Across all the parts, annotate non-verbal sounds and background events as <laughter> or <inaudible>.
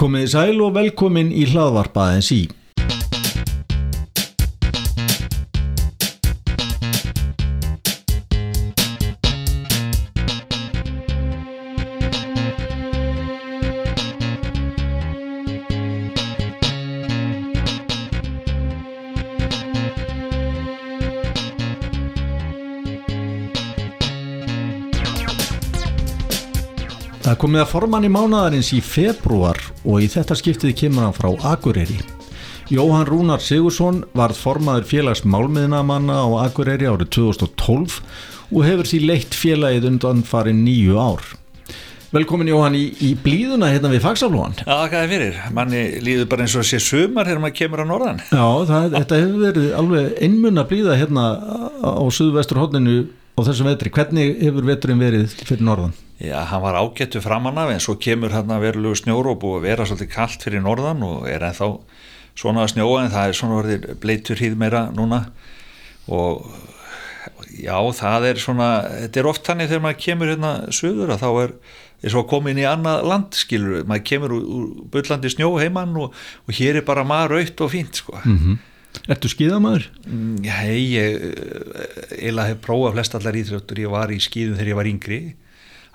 Komið sæl og velkomin í hlaðvarpaðins í. Það er komið að formann í mánadarins í februar og í þetta skiptið kemur hann frá Akureyri. Jóhann Rúnar Sigursson varð formaður félags málmiðnamanna á Akureyri árið 2012 og hefur því leitt félagið undan farin nýju ár. Velkomin Jóhann í, í blíðuna hérna við Fagsaflóan. Já, hvað er fyrir? Manni líður bara eins og sé sumar þegar maður kemur á norðan. Já, það, þetta hefur verið alveg einmunna blíða hérna á suðvestur á þessum vetri. Hvernig hefur veturinn verið fyrir norðan? Já, hann var ágættu framann af en svo kemur hann að verulegu snjóróp og vera svolítið kallt fyrir norðan og er ennþá svona að snjóa en það er svona verið bleitur hýð meira núna og já, það er svona, þetta er oft þannig þegar maður kemur hérna söður að þá er eins og inn í annað land skilur, maður kemur úr, úr byllandi snjó heimann og, og hér er bara maður raut og fínt sko. Mm -hmm. Ertu skíðamaður? Já, ég eiginlega hef prófað flest allar íþróttur, ég var í skíðum þegar ég var yngri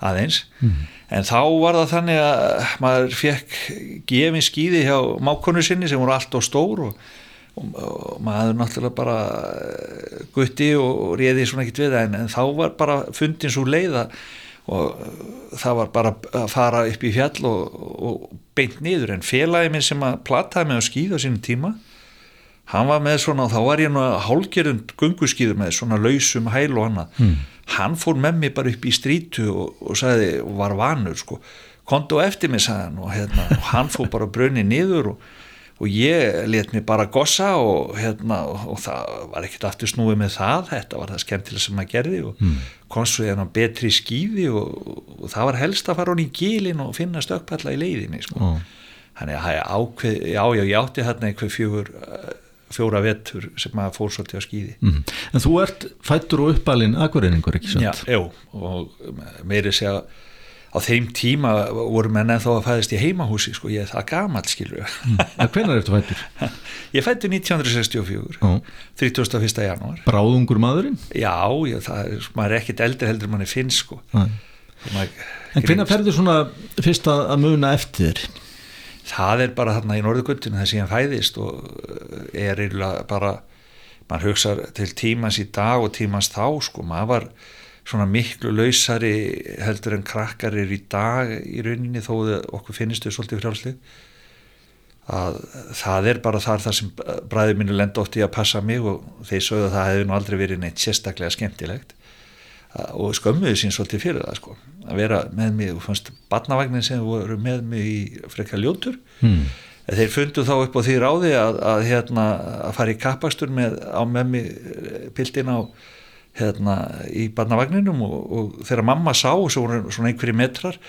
aðeins, mm. en þá var það þannig að maður fekk gefin skíði hjá mákonu sinni sem voru allt og stór og, og, og maður náttúrulega bara gutti og réði svona ekkit við það en, en þá var bara fundin svo leiða og það var bara að fara upp í fjall og, og beint niður en félagi minn sem að plattaði með að skýða á sínum tíma hann var með svona, þá var ég nú að hálgerund gunguskýður með svona lausum hæl og annað, mm. hann fór með mig bara upp í strítu og, og sagði og var vanur sko, kontu eftir mig sagði hann og, hérna, og hann fór bara brunni niður og, og ég let mér bara gossa og hérna og það var ekkert aftur snúið með það þetta var það skemmtilega sem maður gerði og mm. komst svo hérna betri skýði og það var helst að fara hún í gílin og finna stökkpalla í leiðinni sko. mm. þannig að já, já, ég átti hérna einhver fjögur fjóra vettur sem maður fór svolítið á skýði mm. En þú ert fættur og uppalinn akkurreiningur, ekki sant? Já, jú, og meiri segja á þeim tíma voru menn en þá að fæðist í heimahúsi sko, ég er það gamalt skilur mm. En hvernig ertu fættur? <laughs> Ég fættu 1964 Ó. 31. janúar Bráðungur maðurinn? Já, já það er, maður er ekkit eldri heldur manni finnst sko maður, En hvernig ferður svona fyrst að muna eftir þér? Það er bara þarna í norðugöldinu það sem fæðist og eh, er bara, mann hugsa til tímans í dag og tímans þá sko, maður var svona miklu lausari heldur en krakkar er í dag í rauninni þó okkur finnist þau svolítið frjálslið að það er bara þar það sem bræðið mínu lenda ótt í að passa mig og þeir sögðu að það hefði nú aldrei verið neitt sérstaklega skemmtilegt og skömmuðu sín svolítið fyrir það sko að vera með mig og fannst barnavagnin sem voru með mig í frekka ljótur hmm. þeir fundu þá upp á því ráði að, að, hérna, að fara í kappakstur með, á með mig eh, pildin á hérna, í barnavagninum og, og þegar mamma sá og svo voru svona einhverju metrar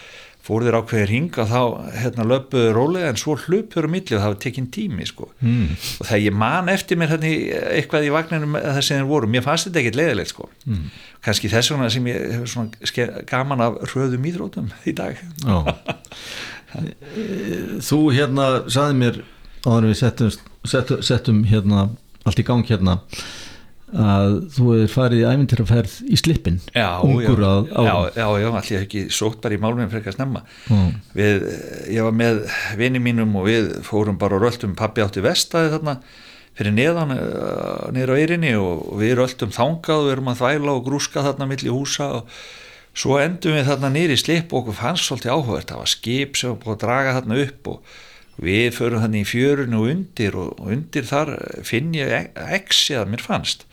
fór þeir ákveðir hinga þá hérna, löpuðu rólega en svo hlupur um milli og það var tekinn tími sko. Mm. og þegar ég man eftir mér hérna, eitthvað í vagninu þess að þeir voru, mér fannst þetta ekkert leiðilegt sko. Mm. kannski þess vegna sem ég hefur gaman af röðum íþrótum í dag. <laughs> Þú hérna saði mér áður við settum, settum, settum hérna allt í gang hérna að þú hefur farið í æfintirraferð í slippin já, ungur já, að ára já, já, já, allir ekki sótt bara í málunum fyrir að snemma. Mm. við, ég var með vini mínum og við fórum bara og röldum pappi átti vestæði þarna fyrir neðan uh, niður á eirinni og, við röldum þangað og við erum að þvæla og grúska þarna millir húsa og svo endum við þarna niður í slipp og okkur fannst svolítið áhugavert, það var skip sem var búin að draga þarna upp og við förum þannig í fjörun og undir og undir þar finn ég exi að mér fannst.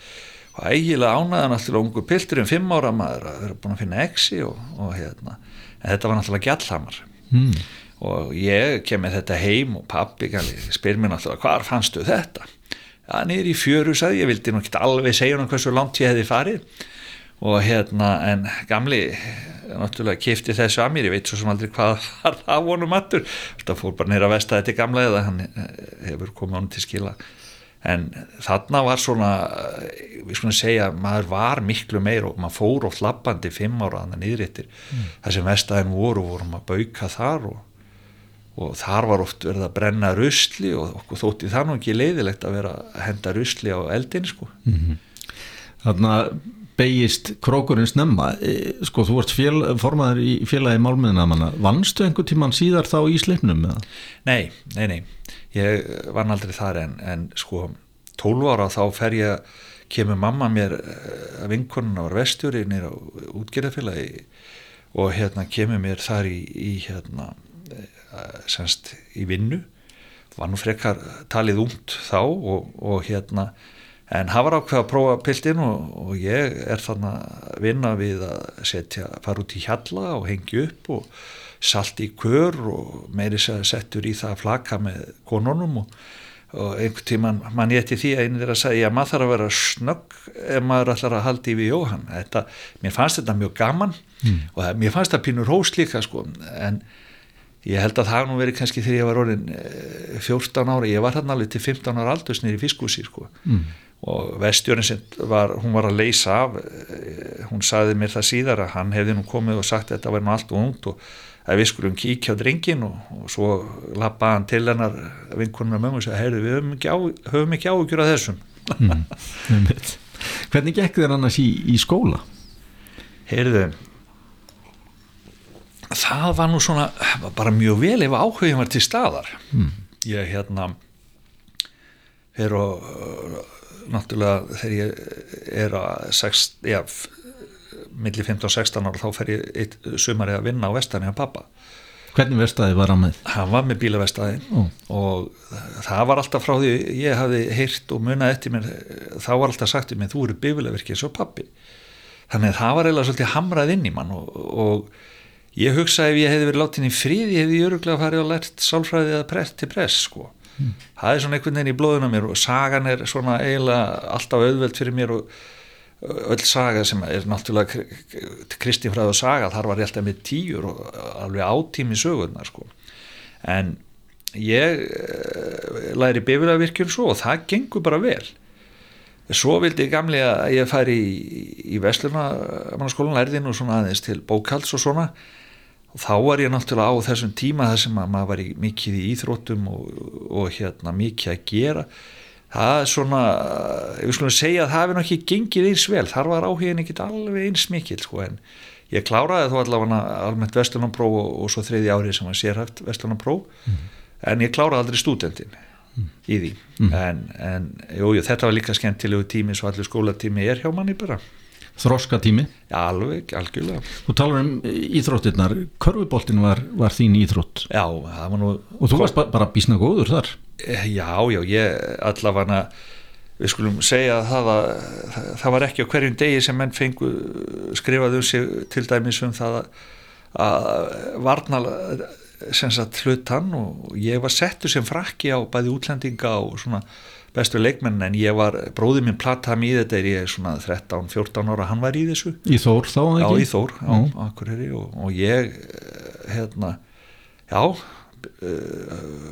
Og eiginlega ánaðan alltaf ungu piltur um fimm ára maður að vera búin að finna exi og, og hérna, en þetta var náttúrulega gjallhamar. Mm. og ég kem með þetta heim og pappi spyr mér náttúrulega hvar fannstu þetta? Já, niður í fjöru sagði ég. Vildi nú ekki alveg segja hann hversu langt ég hefði farið og hérna, en gamli náttúrulega kifti þessu að mér, ég veit svo sem aldrei hvað <laughs> var það vonum aftur, þetta fór bara neyra vest að þetta er gamla eða hann eh, hefur komið honum til skila en þarna var svona við svona segja, maður var miklu meir og maður fór og flappandi fimm ára þannig nýðrittir, mm. það sem vestæðin voru vorum að bauka þar og, og þar var oft verið að brenna rusli og okkur þótti það nú ekki leiðilegt að vera að henda rusli á eldin sko. Mm -hmm. Þannig að beigist krókurinn snemma. E, sko þú vart fél, formaður í félagi málmiðina manna, vannstu einhver tíman síðar þá í sleipnum? Nei, nei, nei. Ég vann aldrei þar en, en sko 12 ára þá fer ég kemur mamma mér að vinkonuna var vestjúri nýra á útgerðafélagi og hérna kemur mér þar í, í hérna semst í vinnu. Var nú frekar talið út þá og, og hérna en hann var ákveð að prófa piltin og, og ég er þannig að vinna við að setja, fara út í hjalla og hengja upp og salt í kör og meiri settur í það að flaka með konunum og, og einhvern tíman mann ég eftir því að einu þeirra sagði að maður þarf að vera snögg ef maður ætlar að haldi við Jóhann þetta, mér fannst þetta mjög gaman mm. og það, mér fannst þetta pínur hós líka sko en ég held að það nú verið kannski þegar ég var orðin 14 ára, ég var hann alveg til 15 ára aldursnir í fiskúsi sko mm. Og vestjörn sem var, hún var að leysa af, hún saði mér það síðar að hann hefði nú komið og sagt að þetta var nú allt og ungt og að við skulum kíkja á dringin og, og svo lappa hann til hennar vinkunum og mögum og segja, heyrðu við höfum ekki, á, höfum ekki áhugjur að þessum mm. Hvernig gekk þér annars í, í skóla? Heyrðu það var nú svona bara mjög vel ef áhugin var til staðar mm. ég hérna er og náttúrulega þegar ég er að 6, já, millir 15 og 16 ára þá fer ég eitt sumari að vinna á vestæðinu á pappa Hvernig vestæði var hann með? Hann var með bílavestæði oh. og það var alltaf frá því ég hafði heyrt og munið eftir mér þá var alltaf sagt um mig þú eru bílaverkið svo pappi þannig að það var eiginlega svolítið hamrað inn í mann og, og ég hugsa ef ég hefði verið látin í hefði ég öruglega farið og lært sálfræðið að press til press sko mm. það er svona einhvern veginn í blóðunum mér og sagan er svona eiginlega alltaf auðveld fyrir mér og öll saga sem er náttúrulega kristinfræð og saga þar var ég alltaf með tíur og alveg átími sögurnar sko en ég læri bifilagvirkjum svo og það gengur bara vel svo vildi ég gamli að ég færi í, í Vestlunarskólan lærðin og svona aðeins til bókalds og svona og þá var ég náttúrulega á þessum tíma þar sem maður var í, mikið í íþróttum og, og hérna mikið að gera það er svona ég skulle segja að það hefði ekki gengið eins vel þar var áhugin ekkit alveg eins mikil sko en ég kláraði þó allavega almennt Vestlunarpróf og, og svo þriði árið sem var sérhæft Vestlunarpróf mm en ég kláraði aldrei stúdendin mm. í því mm. en, en jú, jú, þetta var líka skemmtilegu tími svo allir skólatími er hjá manni bara Þroska tími? Alveg, algjörlega. Þú talar um íþróttirnar, körfuboltin var, var þín íþrótt. Já, það var nú... Og þú varst bara bísna góður þar? Eh, já, já, ég allavega, við skulum segja að það var, það var ekki á hverjum degi sem menn fengu skrifaði um sig til dæmis um það að varnal sem sagt hlutann og ég var settur sem frakki á bæði útlendinga og svona bestu leikmenn en ég var, bróðið minn platta mér í þetta er ég svona 13-14 ára hann var í þessu. Í Þór þá ekki? Já í Þór, á, Akureyri og, og ég eh, hérna, já uh,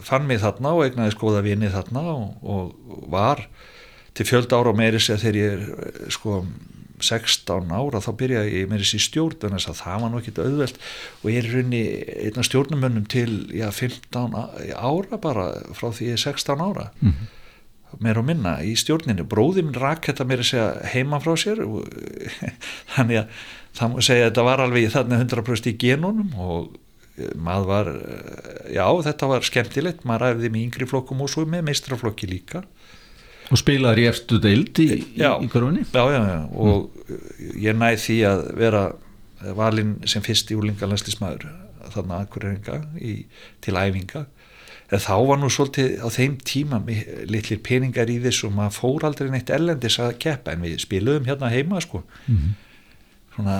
fann mig þarna og egnaði skoða vini þarna og, og var til fjöld ára og meiri sér þegar ég er eh, sko 16 ára þá byrja ég meiri sér stjórn þess að það var nú ekkit auðvelt. Og ég er runni einna stjórnumönnum til já 15 ára bara frá því ég er 16 ára. Mm -hmm meir og minna í stjórninu bróði minn rak þetta meira segja heima frá sér <laughs> þannig að það múið segja að þetta var alveg þarna 100% í genunum og eh, maður var eh, já þetta var skemmtilegt, maður ræði með yngri flokkum og svo með meistraflokki líka. Og spilaði í efstu deild í, í grunni já, já, já, og mm. ég næði því að vera valinn sem fyrst í úlingarlandslismæður þarna aðkurringa til æfinga en þá var nú svolítið á þeim tíma litlir peningar í þessu og maður fór aldrei neitt ellendis að keppa en við spiluðum hérna heima sko mm -hmm. svona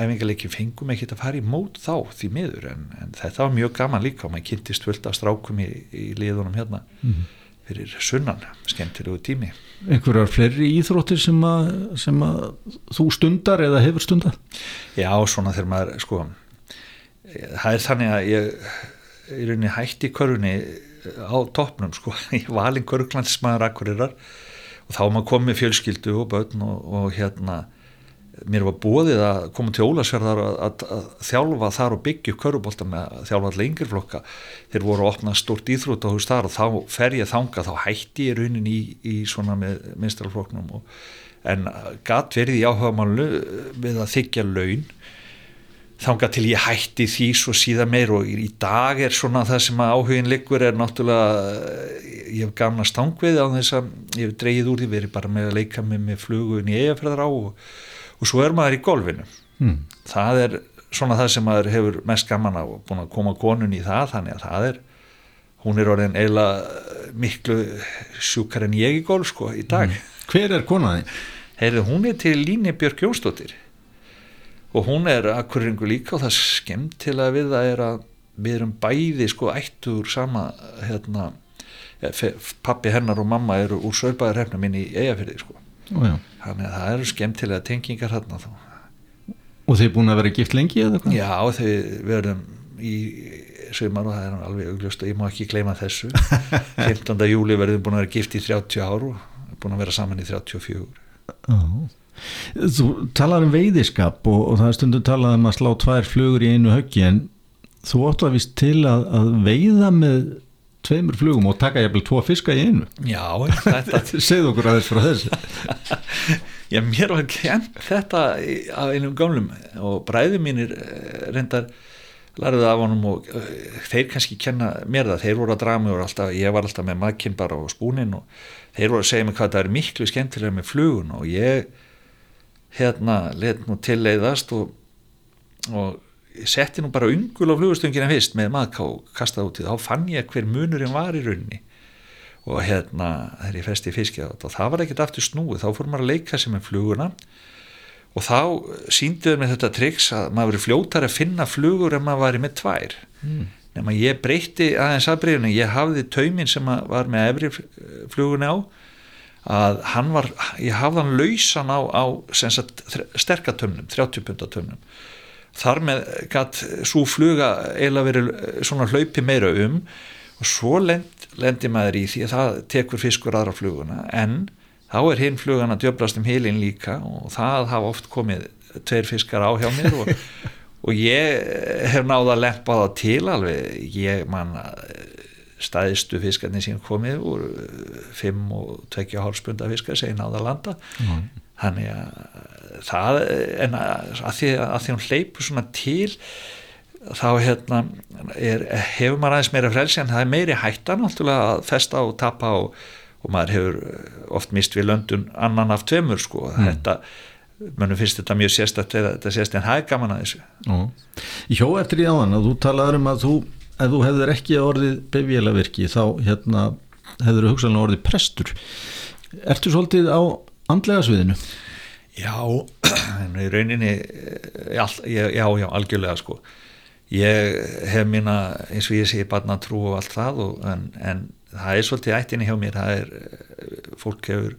æfingarleikin fengum ekki að fara í mót þá því miður en, en þetta var mjög gaman líka og maður kynntist völd af strákum í, í liðunum hérna mm -hmm. fyrir sunnan, skemmtilegu tími einhverjar fleiri íþróttir sem að, sem að þú stundar eða hefur stundar? Já, svona þegar maður sko það er þannig að ég í rauninni hætti körunni á toppnum sko, <laughs> ég alveg körglandsmaður akkurirar og þá maður komið fjölskyldu og börn og, og hérna mér var bóðið að koma til Ólasverðar að, að, að þjálfa þar og byggja körubólta með að þjálfa allir yngir flokka. Þeir voru að opna stort þar og þá fer ég þanga, þá hætti ég raunin í, í svona með minstralfloknum en gatt verið í áhuga málu við að þykja laun þanga til ég hætti því svo síðan meir og í dag er svona það sem áhugin liggur er náttúrulega ég hef gamla stangvið á þess að ég hef dreyið úr því verið bara með að leika með, með flugun í eigafræðar á og og svo er maður í golfinu mm. það er svona það sem maður hefur mest gaman á og búin að koma konun í það þannig að það er hún er orðin eiginlega miklu sjúkar en ég í golf sko í dag mm. Hver er konaði? Heyrðu, hún er til Líni Björk Jónsdóttir og hún er akkuringu líka og það skemmt til að við það er að við erum bæði sko ættur sama hérna pappi hennar og mamma eru úr sögbæðar hefna minn í eigafyrði sko Ó, þannig að það eru skemmtilega tengingar hérna þá Og þeir búin að vera gift lengi eða hvað? Já, þeir verðum í sögumar og það er alveg augljóst og ég má ekki gleyma þessu <laughs> 15. júli verðum búin að vera gift í 30 ár og búin að vera saman í 34 Ó. Þú talar um veiðiskap og, og það er stundum talað um að slá tvær flugur í einu höggi en þú óttu að vist til að, að veiða með tveimur flugum og taka jæfnvel tvo fiska í einu. Já, þetta <laughs> Segð okkur aðeins frá þessu. <laughs> Já, mér var kent þetta af einum gamlum og bræði mínir eh, reyndar lærði af honum og uh, þeir kannski kenna mér það, þeir voru að draga mig og alltaf, ég var alltaf með makinn bara á spúnin og þeir voru að segja mig hvað það er miklu skemmtilega með flugun og ég hérna let nú tilleiðast og, og setti nú bara ungul á flugustöngina fyrst með maðká og kastaði út í þá fann ég hver munurinn var í rauninni. Og hérna þegar ég festi fiskja og það var ekkert aftur snúið, þá fór maður að leika sem er fluguna. Og þá sínduður með þetta triks að maður verið fljótar að finna flugur en maður var með tvær. Mm. nema ég breytti aðeins aðbreyðinu, ég hafði taumin sem var með efri flugunni á að hann var, ég hafði hann lausan á, á sterkatömmnum, 30 pundatömmnum þar með gætt svo fluga eiginlega verið svona hlaupi meira um og svo lend, lendir maður í því að það tekur fiskur aðra fluguna en þá er hinn flugan að djöblast um heilin líka og það hafa oft komið tveir fiskar á hjá mér og, <laughs> og ég hef náða að lempa það til alveg. Ég man staðistu fiskarnir sem komið úr 5 og 2 hálfspunda fiskar sem náða að landa mm. þannig að það en að, að því að því hún hleypur svona til þá hérna er, hefur maður aðeins meira frelsi en það er meiri hættan náttúrulega að festa og tapa og, og maður hefur oft mist við löndun annan af tveimur sko mm. þetta mönum finnst þetta mjög sérstaklega þetta sérstaklega en það er gaman að þessu Jó eftir í áðan að þú talaður um að þú, ef þú hefur ekki orðið befélavirki þá hérna hefur þú hugsaðlega orðið prestur Ertu svolítið á andlega sviðinu? Já, <clears throat> í rauninni eh, já, já, já, algjörlega sko ég hef mína eins og ég segi barna trú og allt það og, en, en það er svolítið ættinni hjá mér það er, eh, fólk hefur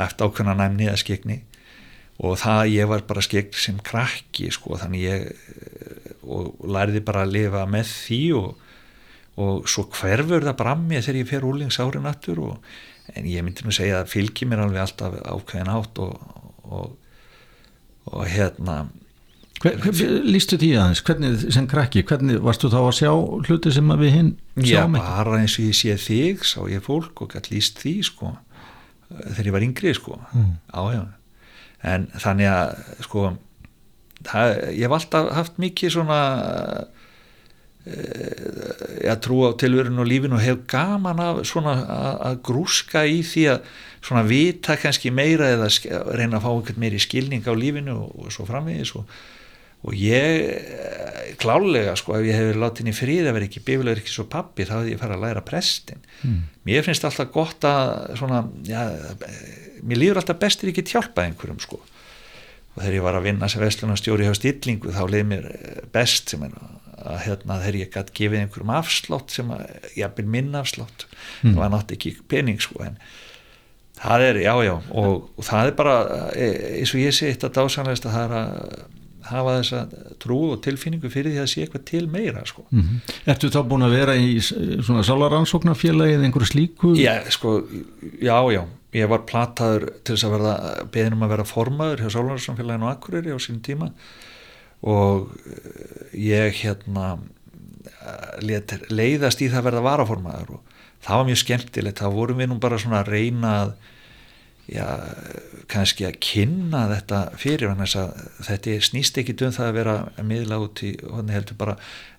haft ákveðna næmni að skegni og það ég var bara skegn sem krakki sko þannig ég og lærði bara að lifa með því og, og svo hverfur það að mér þegar ég fer úrlingsárin aftur og en ég myndi nú segja að fylgji mér alveg alltaf ákveðin átt og og, og hérna Hver, hver, lístu því aðeins, hvernig sem krakki hvernig varstu þá að sjá hluti sem við hinn sjáum ekki? Já, bara eins og ég sé þig sá ég fólk og gætt líst því sko, þegar ég var yngri sko mm. ájá, en þannig að sko það, ég hef alltaf haft mikið svona ég eh, trú á tilverun og lífin og hef gaman af svona að grúska í því að svona vita kannski meira eða reyna að fá einhvern meiri skilning á lífinu og, og svo framvegis og, og ég eh, klálega sko ef ég hefur látið í frið að vera ekki bifilegur ekki svo pappi þá hefði ég farið að læra prestin mm. mér finnst alltaf gott að svona, já, mér líður alltaf bestir ekki tjálpa einhverjum sko og þegar ég var að vinna sem vestlunarstjóri hjá stillingu þá leiði mér best sem er að hérna þegar ég gæti gefið einhverjum afslátt sem að, ég hafði minn afslátt mm. það var náttúrulega ekki pening sko en það er, já já og, og það er bara, e, eins og ég sé þetta dásanlegast að það er að hafa þessa trú og tilfinningu fyrir því að sé eitthvað til meira sko. Mm -hmm. Ertu þá búin að vera í svona sálarannsóknarfélagi eða einhverju slíku? Já, sko, já, já ég var plataður til þess að verða beðinum að vera formaður hjá sálarannsóknarfélaginu Akureyri á sín tíma. Og ég hérna leiðast í það að verða varaformaður og það var mjög skemmtilegt, þá vorum við nú bara svona að reyna að já, kannski að kynna þetta fyrir hann þess að þetta snýst ekki döm um það að vera miðla út í, hann heldur bara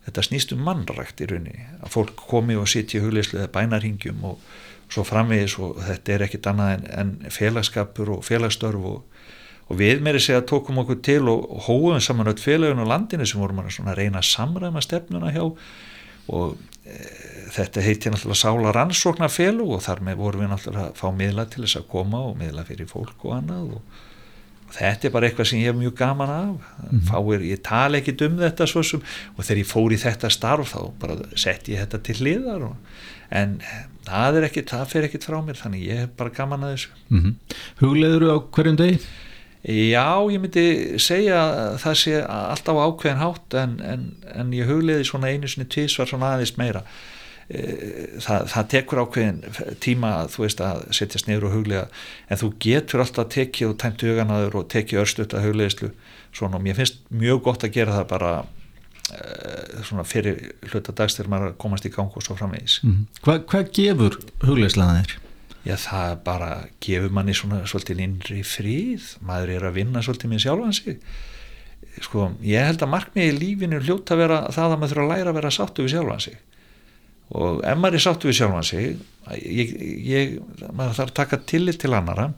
þetta snýst um mannrækt í rauninni. Að fólk komi og sitja í hugleislega bænarhingjum og svo framvegis og þetta er ekkit annað en, en félagskapur og félagsstörf og, og við meiri segja tókum okkur til og, hóðum saman öll félagun og landinu sem vorum að reyna að samræma stefnuna hjá og e, þetta heiti náttúrulega sála rannsóknarfélag og þar með vorum við náttúrulega að fá miðla til þess að koma og miðla fyrir fólk og annað og, og þetta er bara eitthvað sem ég hef mjög gaman af mm. Fáir, ég tala ekkit um þetta svo sem og þegar ég fór í þetta starf þá bara sett ég þetta til hliðar og, en það er ekkit, það fer ekkit frá mér þannig ég hef bara gaman að þessu mm -hmm. Hugleður þú á hverjum degi? Já, ég myndi segja að það sé alltaf ákveðin hátt en, en, en ég hugleði svona einu sinni tvísvar svona aðeins meira e, það, það tekur ákveðin tíma að þú veist að setjast neyru og huglega en þú getur alltaf tekið og tæmt huganaður og tekið örstuðt að hugleðislu svona og mér finnst mjög gott að gera það bara svona fyrir hluta dags þegar maður komast í gang og svo framvegis. Mm -hmm. Hva, Hvað gefur hugleðislaðan þér? Já það bara gefur manni svona svolítið innri fríð, maður er að vinna svolítið með sjálfan sig. Sko ég held að markmiði í lífinu hljóta að vera það að maður þurfa að læra að vera sáttu við sjálfan sig. Og ef maður er sáttu við sjálfan sig ég, ég, maður þarf að taka tillit til annara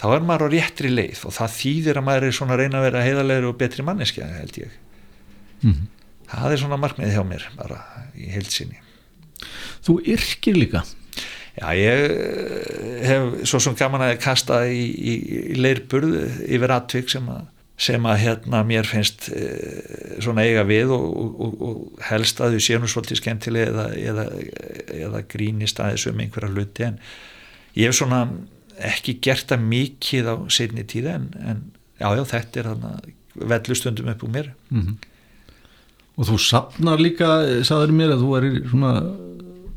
þá er maður á réttri leið og það þýðir að maður er svona að reyna að vera heiðarlegur og betri manneskja held ég mm -hmm. það er svona markmiði hjá mér bara í heilsinni Þú yrkir líka Já, ég eh, hef svo sem gaman að kasta í, í, í leirburð yfir atvik sem að, sem að hérna mér finnst e, svona eiga við og, og, og helst að þau séu nú svolítið skemmtilega eða, eða, eða grínist aðeins um einhverja hluti en ég hef svona ekki gert það mikið á setni tíða en, en já, já, þetta er þarna vellustundum upp úr mér mm -hmm. Og þú sapnar líka, saður mér að þú er svona,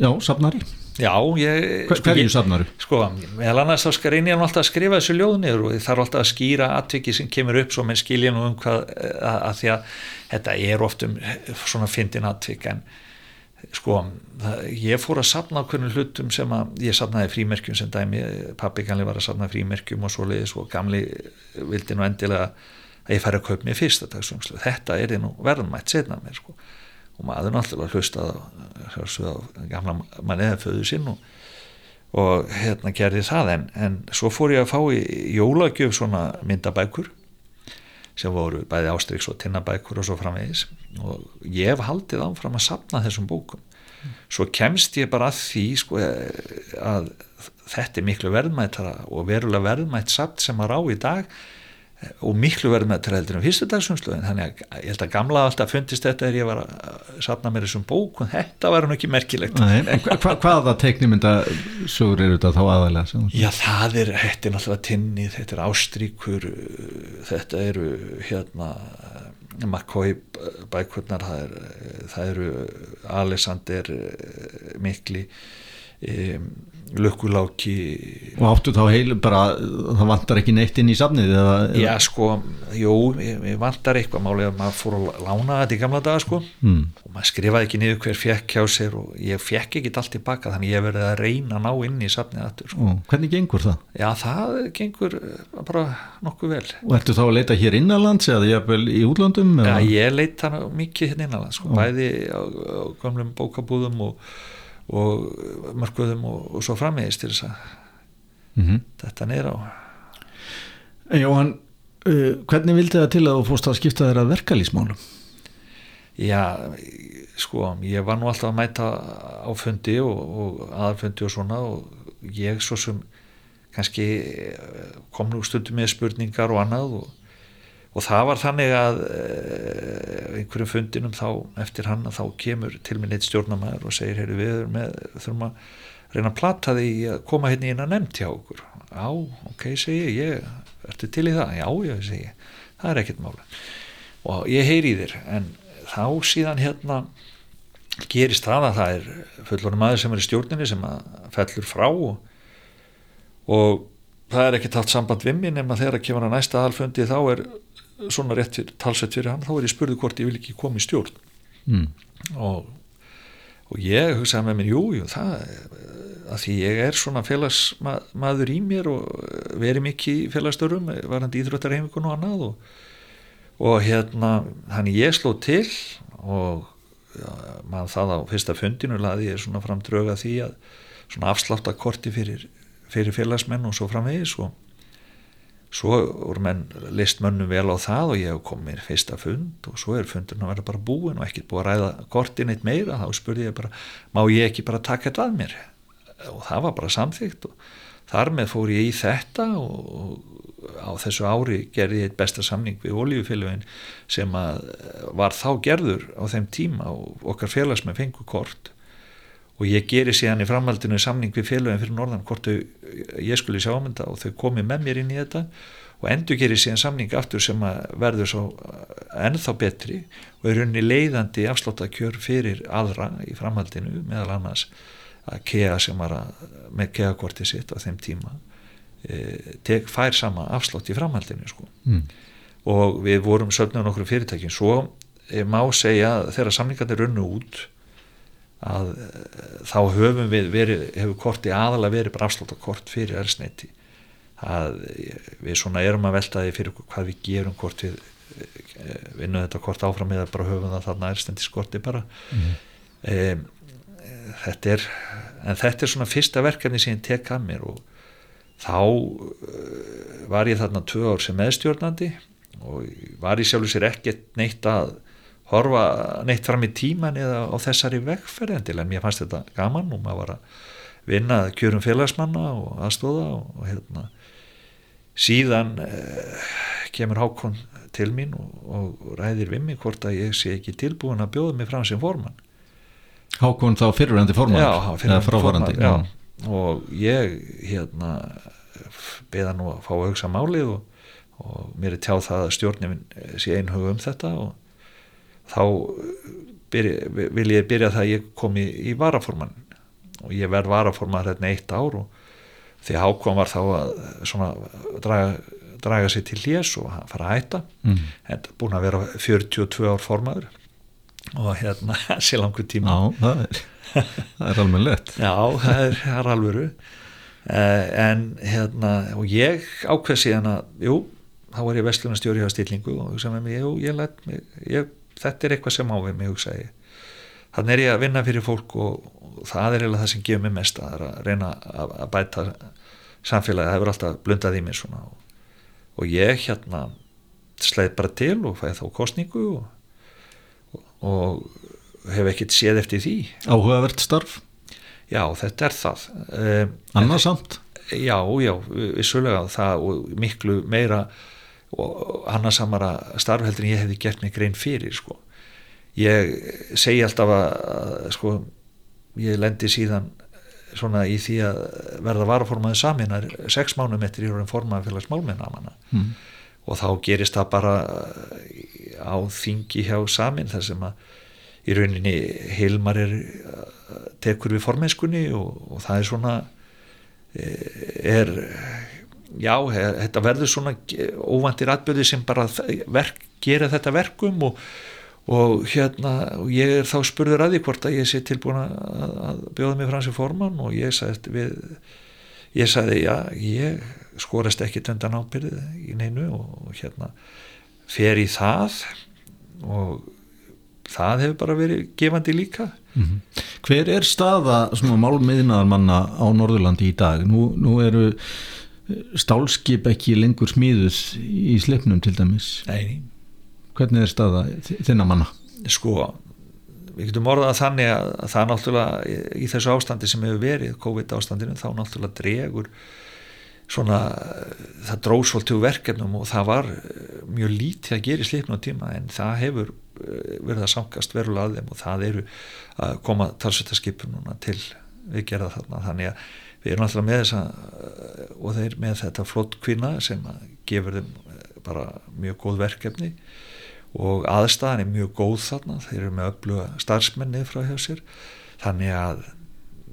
já, sapnari Já, ég... Hver, hverju safnaru? Sko, meðal annars þá reynir hann alltaf að skrifa þessu ljóðnir og þarf alltaf að skýra atviki sem kemur upp svo menn skilja nú um hvað að, að því að þetta er oft um svona fyndin atvik en sko, það, ég fór að safna okkur hlutum sem að ég safnaði frímerkjum sem dæmi, pappi kannli var að safna frímerkjum og svo leiðis og gamli vildi nú endilega að ég færi að kaupa mér fyrsta dagsungslu, þetta er nú verðmætt setna mér sko. Og maður náttúrulega hlustað á gamla manniða föðu sinn og, og hérna gerði það. En, en svo fór ég að fá í jólagjöf svona myndabækur sem voru bæði ástriks og tinnabækur og svo framvegis. Og ég hef haldið áfram að sapna þessum bókum. Svo kemst ég bara að því sko, að þetta er miklu verðmættara og verulega verðmætt sapt sem að rá í dag og miklu verður með til heldur um fyrstu dagsumsluðin þannig að ég held að gamla alltaf fundist þetta er ég var að sapna mér þessum bók og þetta var nú ekki merkilegt. Nei, hva, Hvaða teiknimynda sugur eru þetta þá aðalega? Já það er, þetta er náttúrulega tinni þetta er ástríkur þetta eru hérna McCoy bækurnar það, er, það eru Alexander Mikli um, lökkuláki og áttu þá heil bara það vantar ekki neitt inn í safnið eða, eða? já sko, jú, ég vantar eitthvað málið að maður fór að lána þetta í gamla daga sko mm. og maður skrifaði ekki niður hver fekk hjá sér og ég fekk ekki allt tilbaka þannig ég verði að reyna að ná inn í safnið aftur sko. hvernig gengur það? já það gengur bara nokkuð vel og ertu þá að leita hér innanlands eða jafnvel í útlandum? já ég leita mikið hérna innanlands sko, bæði á, á gamlum bókabúðum og og markvöðum og, og svo frammeðist til þess að mm -hmm. þetta neyra á En Jóhann uh, hvernig vildi það til að þú fórst að skipta þeirra verkalýsmálum? Já, sko ég var nú alltaf að mæta á fundi og, og aðfundi og svona og ég svo sem kannski kom nú stundum með spurningar og annað og og það var þannig að uh, einhverjum fundinum þá eftir hann að þá kemur til minn eitt stjórnamæður og segir heyru við með, þurfum að reyna að platta því að koma hérna inn að nefnt hjá okkur. Já, ok, segi ég, ertu til í það? Já, já, segi ég, það er ekkert mála og ég heyri þér en þá síðan hérna gerist það að það er fullorinn maður sem er í stjórninni sem að fellur frá og, og það er ekkert haft samband við mig nema þegar að kemur að næsta aðalfundi þá er svona rétt fyrir, talsett fyrir hann þá er ég spurðu hvort ég vil ekki koma í stjórn mm. og, og ég hugsaði með mér, jú, jú það að því ég er svona félagsmaður í mér og verið mikið í félagstörum varandi íþróttarheimikun og annað og, og hérna hann ég sló til og ja, maður það á fyrsta fundinu laði ég svona fram drauga því að svona afsláttarkorti fyrir, fyrir félagsmenn og svo framvegis og svo voru menn list mönnum vel á það og ég hef komið fyrsta fund og svo er fundurinn að vera bara búin og ekkert búið að ræða kortin eitt meira. Þá spurði ég bara, má ég ekki bara taka þetta að mér? Og það var bara samþygt og þar með fór ég í þetta og á þessu ári gerði ég eitt besta samning við Ólíufélagin sem var þá gerður á þeim tíma og okkar félagsmenn fengur kort og ég geri síðan í framhaldinu samning við félagin fyrir norðan hvort ég skulle sjá um þetta og þau komi með mér inn í þetta og endur geri síðan samning aftur sem verður svo ennþá betri og er unni leiðandi afsláttakjör fyrir aðra í framhaldinu meðal annars að KEA sem var að, með KEA-korti sitt á þeim tíma e, tek, fær sama afslátt í framhaldinu sko. mm. og við vorum söfnum okkur fyrirtækin svo e, má segja þegar samlingarnir runnu út að e, þá höfum við verið, hefur korti aðalega verið bara afsláttakort fyrir ersneiti að við svona erum að velta því fyrir hvað við gerum hvort við e, vinnum þetta kort áfram eða bara höfum það þarna erstendiskorti bara mm. e, þetta er en þetta er svona fyrsta verkefni sem ég tek að mér og þá var ég þarna tvö ár sem meðstjórnandi og var ég sjálfur sér ekkert neitt að horfa neitt fram í tíman eða á þessari vegferð en mér fannst þetta gaman og maður var að vinna kjörum félagsmanna og aðstóða og, og hérna síðan eh, kemur Hákon til mín og, og ræðir við mig hvort að ég sé ekki tilbúin að bjóða mig fram sem formann. Hákon þá fyrirvændi formann já, fyrirvændi formann og ég hérna beða nú að fá að hugsa málið og, og mér er tjáð það að stjórnum sé einhug um þetta og þá byrja, vil ég byrja það að ég kom í, í varaformann. Og ég verð varaformann hérna eitt ár og því Hákon var þá að svona draga draga sér til hljés og fara að hætta. Mm. en búin að vera 42 ár formaður. Og hérna <laughs> sé langur tíma. Já, það er, það er alveg lett. Já, það er, það er alvöru. Eh, en hérna og ég ákveð síðan að jú, þá var ég vestlunarstjóri á stillingu og hugsaði með mig, jú, ég lætt mig ég, þetta er eitthvað sem áveg mig hugsaði þannig er ég að vinna fyrir fólk og, og það er eiginlega það sem gefur mig mest að reyna að, að bæta samfélagi, það hefur alltaf blundað í mig svona og, og ég hérna sleið bara til og fæði þá kostningu og og hef ekkert séð eftir því Áhugavert starf? Já, þetta er það um, Annarsamt? Já, já, vissulega það og miklu meira og annarsamara starfheldur en ég hefði gert mig grein fyrir sko. ég segi alltaf að sko, ég lendi síðan svona í því að verða varaformaði saminar sex mánum eftir voru en formaði félags málmenna mm. og þá gerist það bara á þingi hjá samin þar sem að í rauninni Hilmar er tekur við formenskunni og, og það er svona e, er já, þetta verður svona óvandir atbyrði sem bara verk, gera þetta verkum og, og hérna og ég er þá spurður að því hvort að ég sé tilbúin að, að bjóða mig frá þessi forman og ég sagði við ég sagði já, ég skorast ekki töndan ábyrðið í neinu og hérna fer í það og það hefur bara verið gefandi líka mm -hmm. Hver er staða málmiðnaðar manna á Norðurlandi í dag? Nú, nú eru stálskip ekki lengur smíðus í sleipnum til dæmis? Nei. Hvernig er staða þinna manna? Sko, við getum orðað þannig að það náttúrulega í þessu ástandi sem hefur verið, COVID ástandinu þá náttúrulega dregur svona það dróð svolítið verkefnum og það var eh, mjög lítið að gera í slipnum tíma en það hefur eh, verið að samkast verulega að þeim og það eru að koma talsvöldaskipum núna til við gera þarna. Þannig að við erum alltaf með þessa eh, og þeir með þetta flott kvinna sem gefur þeim bara mjög góð verkefni. Og aðstæðan er mjög góð þarna. Þeir eru með öllu starfsmennið frá hjá sér. Þannig að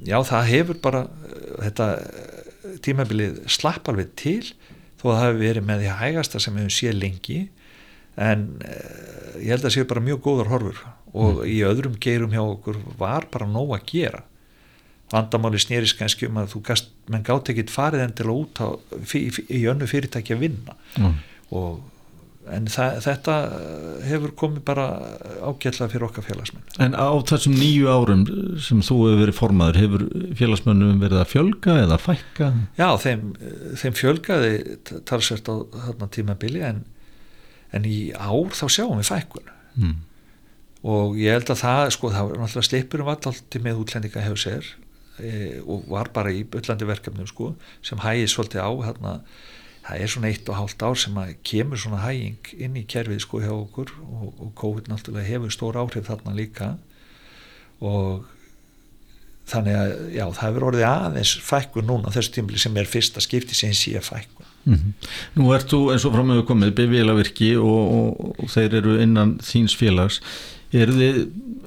já það hefur bara þetta tímabilið slapp alveg til þó að það hefur verið með því hægasta sem við höfum séð lengi. En ég held að það séu bara mjög góðar horfur. Og mm. í öðrum geirum hjá okkur var bara nóg að gera vandamáli snýris kannski um að þú gast, menn gátt ekkit farið endilega út á, í önnu fyrirtæki að vinna. Mm. og en það, þetta hefur komið bara ágætla fyrir okkar félagsmenn. En á þessum nýju árum sem þú hefur verið formaður, hefur félagsmennum verið að fjölga eða fækka? Já, þeim, þeim fjölgaði talsvert á þarna tímabili en, en í ár þá sjáum við fækkun. Mm. Og ég held að það sko það var náttúrulega sleipurum vallhaldi með útlendinga hefur sér e, og var bara í öllandi verkefnum sko sem hægir svolítið á hérna, það er svona eitt og hálft ár sem að kemur svona hæging inn í kerfið sko hjá okkur og, og COVID náttúrulega hefur stór áhrif þarna líka. Og þannig að já það hefur orðið aðeins fækkun núna þessu tímli sem er fyrsta skipti sem sé fækkun. Mm -hmm. Nú ert þú eins og framöfu komið bevilavirki og, og, og þeir eru innan þíns félags eru þið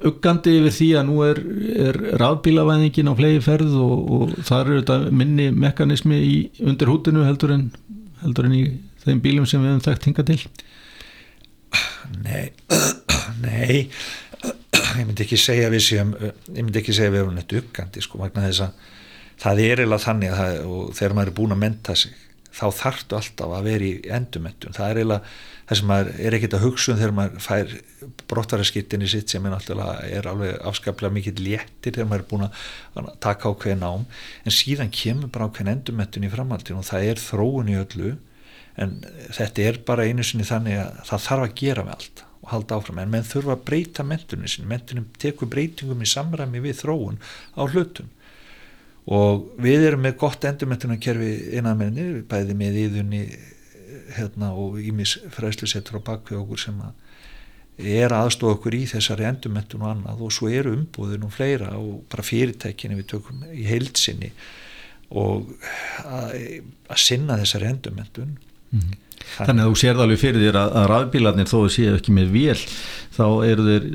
uggandi yfir því að nú er, er rafbílavæðingin á flegi ferð og, og það eru þetta minni mekanismi í, undir hútinu heldur en, heldur en í þeim bílum sem við hefum þekkt hinga til? Nei <clears throat> Nei. Ég myndi ekki segja við séum ég myndi ekki segja við erum neitt uggandi sko magna þess að það er eða þannig að það, og þegar maður er búin að menta sig þá þartu alltaf að vera í endumettun það er eða þess að maður er ekkit að hugsa um þegar maður fær brottværaskittinni sitt sem er alveg afskaplega mikið léttir þegar maður er búin að taka á hverja nám. En síðan kemur bara á hvern endumettun í framhaldin og það er þróun í öllu. En þetta er bara einu sinni þannig að það þarf að gera með allt og halda áfram. En menn þurfa að breyta mentunum mentunum tekur breytingum í samræmi við þróun á hlutum og við erum með gott endurmentunarkerfi innan menni, bæði með íðunni hérna, og ímis fræslusettur á bakvið okkur sem að er aðstofa okkur í þessari endurmentun og annað. Og svo eru umbúðin og fleira og bara fyrirtækinni við tökum í heilsinni og að, að sinna þessari endurmentun mm. Þannig að þú sér alveg fyrir þér að, að rafbílarnir þó að séu ekki með vél þá eru þeir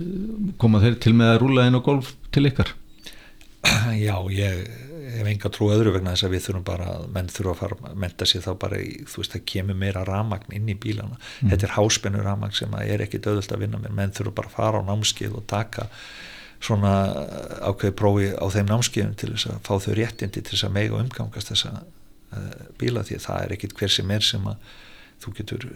komað þeir til með að rúla á golf til ykkar? Já, ég hef enga trú öðru vegna þess að við þurfum bara menn þurfa að fara að menta sér þá bara í, þú veist það kemur meira ramagn inn í bílana. Mm. þetta er háspennu ramagn sem er ekki döðult að vinna með. Menn þurfa bara að fara á námskið og taka svona ákveði prófi á þeim námskiðum til þess að fá þau réttindi til þess að mega umgangast þessa uh, bíla. Því að það er ekkit hver sem er sem að þú getur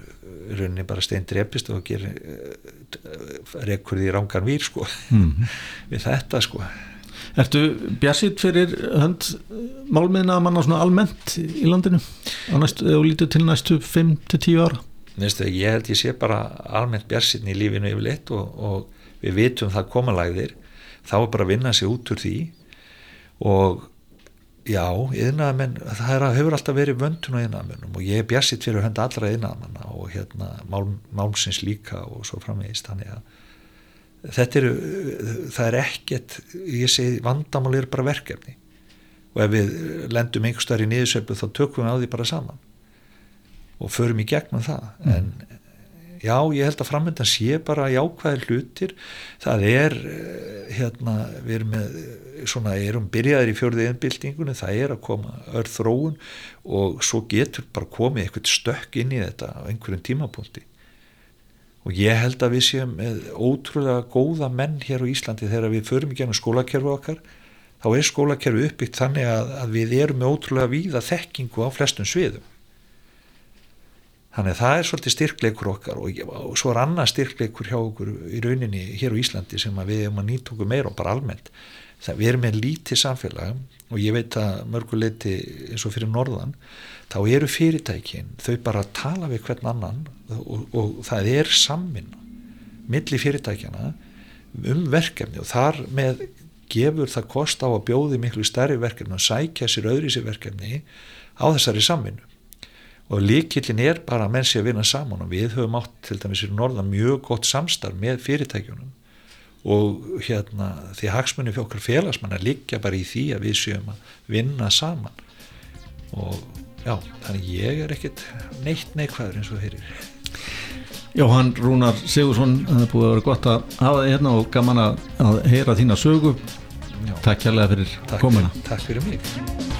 rauninni bara stein drepist og gerir uh, rekkurði í rángan vír sko. Mm. <laughs> við þetta sko Ertu bjassitt fyrir hönd málmiðna að manna svona almennt í landinu næstu, og lítið til næstu 5-10 ára? Næstu, ég held ég sé bara almennt bjassitt í lífinu yfirleitt og, og við vitum það komalægðir þá er bara að vinna sig út úr því. Og já, yðnaðamenn, það er, hefur alltaf verið vöndun á yðnaðamennum og ég er bjassitt fyrir hönd allra yðnaðamanna og hérna mál, málsins líka og svo framvegist þannig að þetta eru, það er ekkert ég segi vandamál er bara verkefni. Og ef við lendum einhver starf í niðursöpu þá tökum við á því bara saman. Og förum í gegnum það. Mm. en já, ég held að framöndan sé bara jákvæðir hlutir. Það er hérna, við erum með svona, erum byrjaðir í fjörðu einbildingunni, það er að koma örð þróun og svo getur bara komið eitthvað stökk inn í þetta á einhverjum tímapunkti og ég held að við séum ótrúlega góða menn hér á Íslandi. Þegar við förum í genið skólakerfu okkar þá er skólakerfu uppbyggt þannig að, að við erum með ótrúlega víða þekkingu á flestum sviðum. Þannig að það er svolítið styrkleikur okkar og, og svo er annað styrkleikur hjá okkur í rauninni hér á Íslandi sem við erum að nýta okkur meira og bara almennt. Það, við erum með lítið samfélag og ég veit að mörguleiti eins og fyrir norðan þá eru fyrirtækin þau bara tala við hvern annan og, og það er samin milli fyrirtækjana um verkefni og þar með gefur það kost á að bjóði miklu stærri verkefni og sækja sér öðru í sér verkefni á þessari samvinnu. Og líkillin er bara að menn sé að vinna saman og við höfum átt til dæmis í norðan mjög gott samstarf með fyrirtækjunum. Og hérna því hagsmunni fyrir okkar félagsmann er líka bara í því að við séum að vinna saman. Og já, þannig ég er ekkit neitt neikvæður eins og fyrir Jóhann Rúnar Sigursson það er búið að vera gott að hafa þig hérna og gaman að heyra þína sögu. Já. Takk kærlega fyrir takk, komuna. takk fyrir mig